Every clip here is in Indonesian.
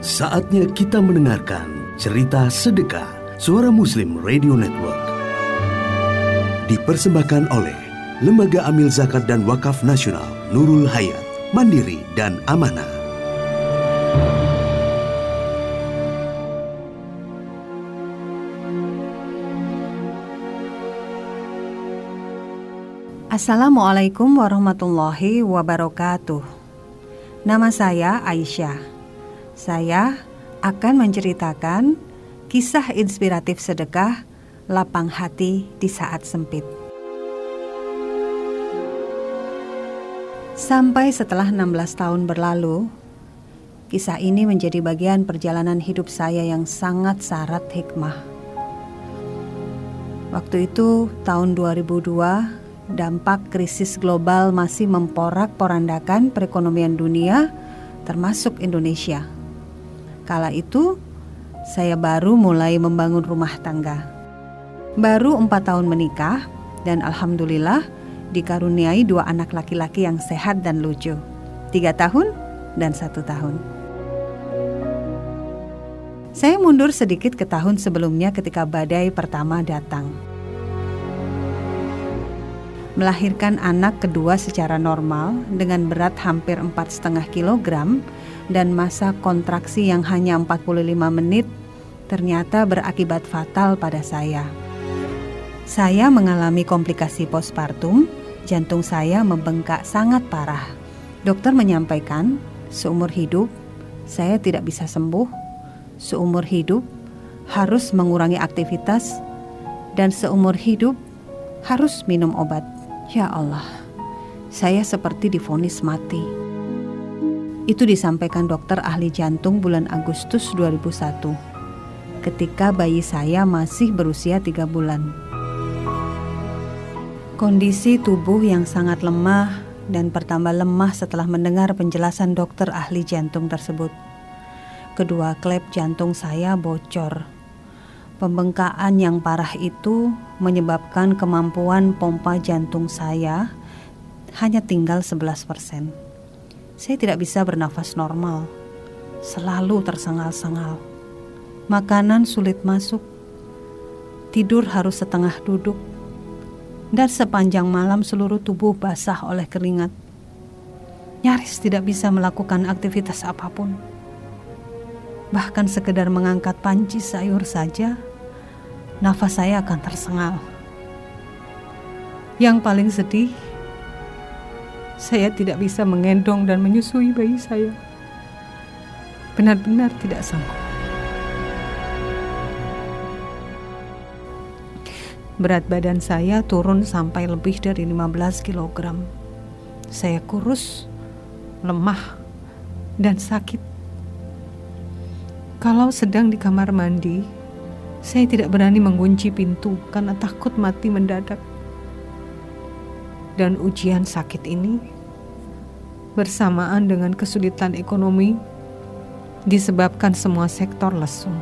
Saatnya kita mendengarkan cerita sedekah Suara Muslim Radio Network. Dipersembahkan oleh Lembaga Amil Zakat dan Wakaf Nasional Nurul Hayat, Mandiri dan Amanah. Assalamualaikum warahmatullahi wabarakatuh. Nama saya Aisyah. Saya akan menceritakan kisah inspiratif sedekah lapang hati di saat sempit. Sampai setelah 16 tahun berlalu, kisah ini menjadi bagian perjalanan hidup saya yang sangat syarat hikmah. Waktu itu tahun 2002 dampak krisis global masih memporak-porandakan perekonomian dunia, termasuk Indonesia. Kala itu, saya baru mulai membangun rumah tangga. Baru empat tahun menikah, dan alhamdulillah dikaruniai dua anak laki-laki yang sehat dan lucu, tiga tahun dan satu tahun. Saya mundur sedikit ke tahun sebelumnya ketika badai pertama datang melahirkan anak kedua secara normal dengan berat hampir 4,5 kg dan masa kontraksi yang hanya 45 menit ternyata berakibat fatal pada saya. Saya mengalami komplikasi postpartum, jantung saya membengkak sangat parah. Dokter menyampaikan, seumur hidup saya tidak bisa sembuh, seumur hidup harus mengurangi aktivitas, dan seumur hidup harus minum obat. Ya Allah, saya seperti difonis mati. Itu disampaikan dokter ahli jantung bulan Agustus 2001 ketika bayi saya masih berusia tiga bulan. Kondisi tubuh yang sangat lemah dan bertambah lemah setelah mendengar penjelasan dokter ahli jantung tersebut. Kedua klep jantung saya bocor Pembengkakan yang parah itu menyebabkan kemampuan pompa jantung saya hanya tinggal 11%. Saya tidak bisa bernafas normal, selalu tersengal-sengal. Makanan sulit masuk, tidur harus setengah duduk, dan sepanjang malam seluruh tubuh basah oleh keringat. Nyaris tidak bisa melakukan aktivitas apa pun. Bahkan sekedar mengangkat panci sayur saja nafas saya akan tersengal. Yang paling sedih, saya tidak bisa menggendong dan menyusui bayi saya. Benar-benar tidak sanggup. Berat badan saya turun sampai lebih dari 15 kg. Saya kurus, lemah, dan sakit. Kalau sedang di kamar mandi, saya tidak berani mengunci pintu karena takut mati mendadak. Dan ujian sakit ini bersamaan dengan kesulitan ekonomi disebabkan semua sektor lesu.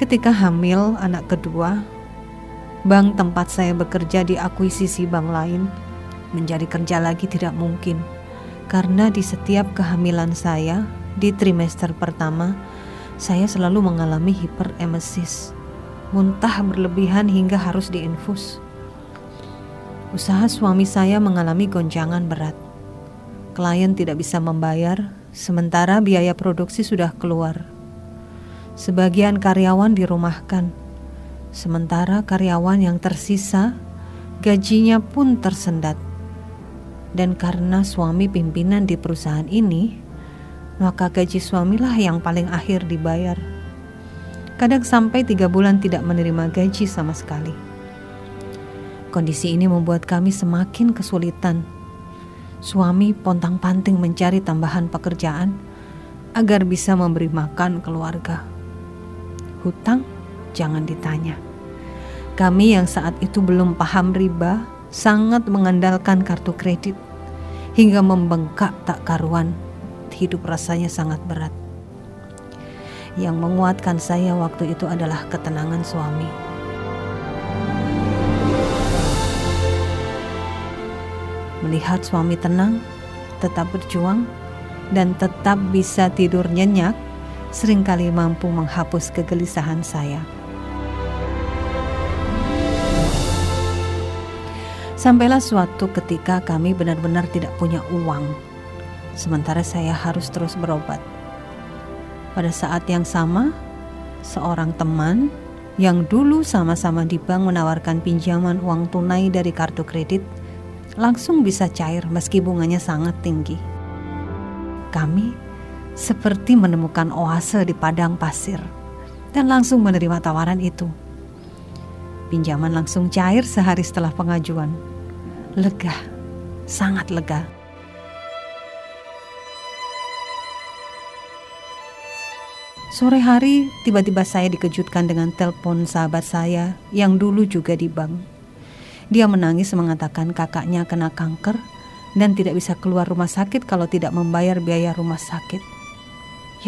Ketika hamil anak kedua, bank tempat saya bekerja diakuisisi bank lain. Menjadi kerja lagi tidak mungkin karena di setiap kehamilan saya di trimester pertama, saya selalu mengalami hiperemesis, muntah berlebihan hingga harus diinfus. Usaha suami saya mengalami goncangan berat. Klien tidak bisa membayar, sementara biaya produksi sudah keluar. Sebagian karyawan dirumahkan, sementara karyawan yang tersisa gajinya pun tersendat. Dan karena suami pimpinan di perusahaan ini, maka gaji suamilah yang paling akhir dibayar. Kadang sampai tiga bulan tidak menerima gaji sama sekali. Kondisi ini membuat kami semakin kesulitan. Suami pontang-panting mencari tambahan pekerjaan agar bisa memberi makan keluarga. Hutang jangan ditanya. Kami yang saat itu belum paham riba sangat mengandalkan kartu kredit hingga membengkak tak karuan hidup rasanya sangat berat. Yang menguatkan saya waktu itu adalah ketenangan suami. Melihat suami tenang, tetap berjuang, dan tetap bisa tidur nyenyak sering kali mampu menghapus kegelisahan saya. Sampailah suatu ketika kami benar-benar tidak punya uang, sementara saya harus terus berobat. Pada saat yang sama, seorang teman yang dulu sama-sama di bank menawarkan pinjaman uang tunai dari kartu kredit langsung bisa cair meski bunganya sangat tinggi. Kami seperti menemukan oase di padang pasir dan langsung menerima tawaran itu. Pinjaman langsung cair sehari setelah pengajuan lega, sangat lega. Sore hari, tiba-tiba saya dikejutkan dengan telepon sahabat saya yang dulu juga di bank. Dia menangis mengatakan kakaknya kena kanker dan tidak bisa keluar rumah sakit kalau tidak membayar biaya rumah sakit.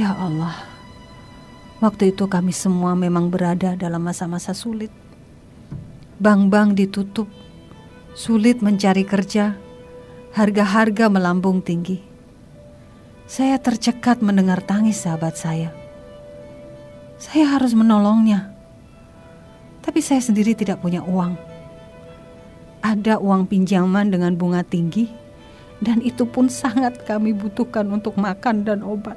Ya Allah, waktu itu kami semua memang berada dalam masa-masa sulit. Bank-bank ditutup, sulit mencari kerja, harga-harga melambung tinggi. Saya tercekat mendengar tangis sahabat saya. Saya harus menolongnya, tapi saya sendiri tidak punya uang. Ada uang pinjaman dengan bunga tinggi, dan itu pun sangat kami butuhkan untuk makan dan obat.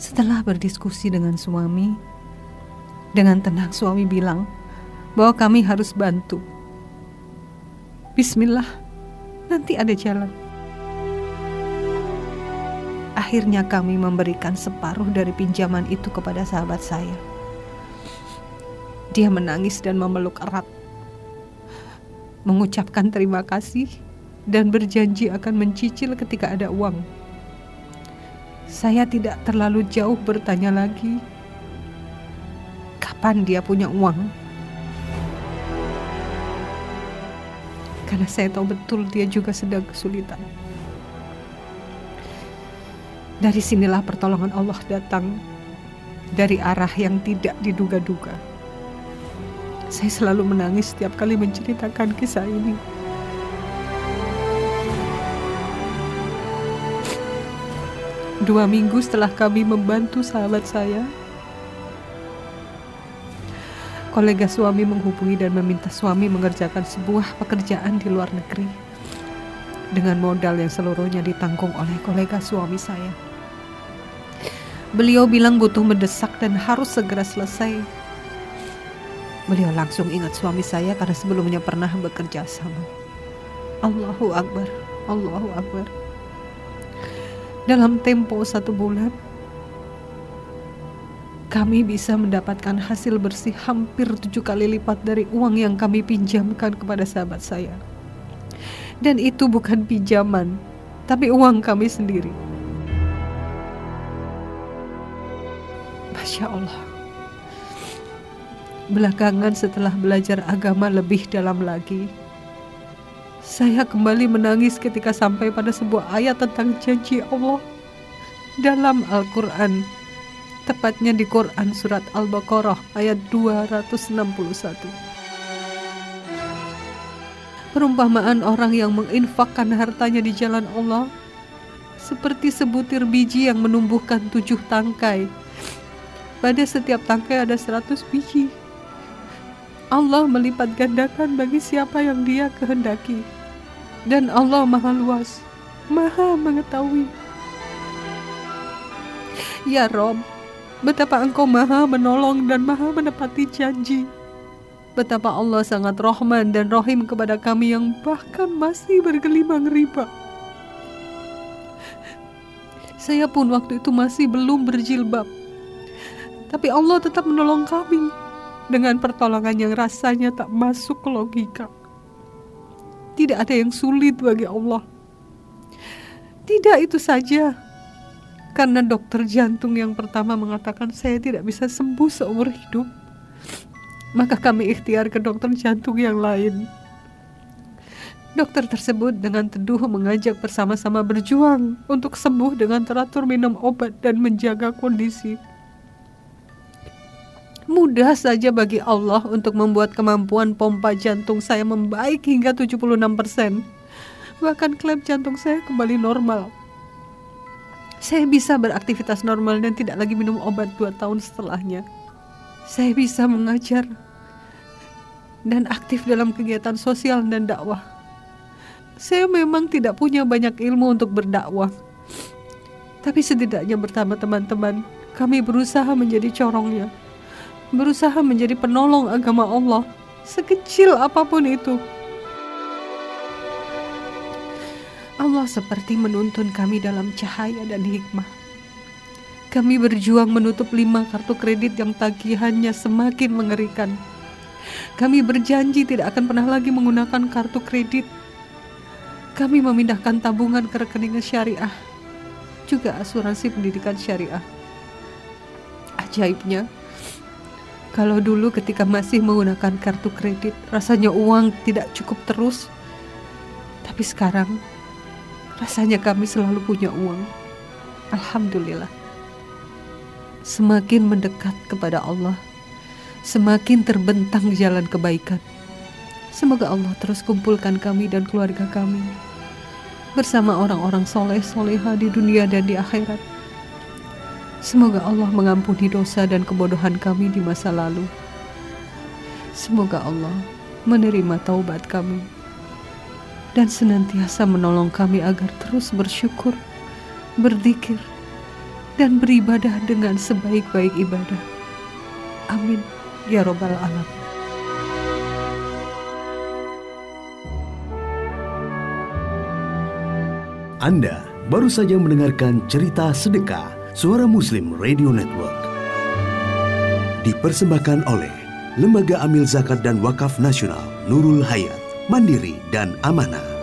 Setelah berdiskusi dengan suami, dengan tenang suami bilang bahwa kami harus bantu. Bismillah, nanti ada jalan. Akhirnya kami memberikan separuh dari pinjaman itu kepada sahabat saya. Dia menangis dan memeluk erat. Mengucapkan terima kasih dan berjanji akan mencicil ketika ada uang. Saya tidak terlalu jauh bertanya lagi kapan dia punya uang. Karena saya tahu betul dia juga sedang kesulitan. Dari sinilah pertolongan Allah datang dari arah yang tidak diduga-duga. Saya selalu menangis setiap kali menceritakan kisah ini. Dua minggu setelah kami membantu sahabat saya, kolega suami menghubungi dan meminta suami mengerjakan sebuah pekerjaan di luar negeri dengan modal yang seluruhnya ditanggung oleh kolega suami saya. Beliau bilang butuh mendesak dan harus segera selesai. Beliau langsung ingat suami saya karena sebelumnya pernah bekerja sama. Allahu Akbar, Allahu Akbar. Dalam tempo satu bulan, kami bisa mendapatkan hasil bersih hampir tujuh kali lipat dari uang yang kami pinjamkan kepada sahabat saya. Dan itu bukan pinjaman, tapi uang kami sendiri. Masya Allah. Belakangan setelah belajar agama lebih dalam lagi, saya kembali menangis ketika sampai pada sebuah ayat tentang janji Allah dalam Al-Quran tepatnya di Quran Surat Al-Baqarah ayat 261. Perumpamaan orang yang menginfakkan hartanya di jalan Allah seperti sebutir biji yang menumbuhkan tujuh tangkai. Pada setiap tangkai ada seratus biji. Allah melipat gandakan bagi siapa yang dia kehendaki. Dan Allah maha luas, maha mengetahui. Ya Rob, Betapa engkau maha menolong dan maha menepati janji. Betapa Allah sangat rahman dan rahim kepada kami yang bahkan masih bergelimang riba. Saya pun waktu itu masih belum berjilbab. Tapi Allah tetap menolong kami dengan pertolongan yang rasanya tak masuk logika. Tidak ada yang sulit bagi Allah. Tidak itu saja, karena dokter jantung yang pertama mengatakan saya tidak bisa sembuh seumur hidup. Maka kami ikhtiar ke dokter jantung yang lain. Dokter tersebut dengan teduh mengajak bersama-sama berjuang untuk sembuh dengan teratur minum obat dan menjaga kondisi. Mudah saja bagi Allah untuk membuat kemampuan pompa jantung saya membaik hingga 76%. Bahkan klep jantung saya kembali normal. Saya bisa beraktivitas normal dan tidak lagi minum obat dua tahun setelahnya. Saya bisa mengajar dan aktif dalam kegiatan sosial dan dakwah. Saya memang tidak punya banyak ilmu untuk berdakwah. Tapi setidaknya bersama teman-teman, kami berusaha menjadi corongnya berusaha menjadi penolong agama Allah, sekecil apa pun itu. Allah seperti menuntun kami dalam cahaya dan hikmah. Kami berjuang menutup lima kartu kredit yang tagihannya semakin mengerikan. Kami berjanji tidak akan pernah lagi menggunakan kartu kredit. Kami memindahkan tabungan ke rekening syariah, juga asuransi pendidikan syariah. Ajaibnya, kalau dulu ketika masih menggunakan kartu kredit, rasanya uang tidak cukup terus. Tapi sekarang, rasanya kami selalu punya uang. Alhamdulillah. Semakin mendekat kepada Allah, semakin terbentang jalan kebaikan. Semoga Allah terus kumpulkan kami dan keluarga kami bersama orang-orang soleh soleha di dunia dan di akhirat Semoga Allah mengampuni dosa dan kebodohan kami di masa lalu. Semoga Allah menerima taubat kami dan senantiasa menolong kami agar terus bersyukur, berzikir, dan beribadah dengan sebaik-baik ibadah. Amin. Ya Robbal Alam. Anda baru saja mendengarkan cerita sedekah Suara Muslim Radio Network. Dipersembahkan oleh Lembaga Amil Zakat dan Wakaf Nasional Nurul Hayat, Mandiri dan Amanah.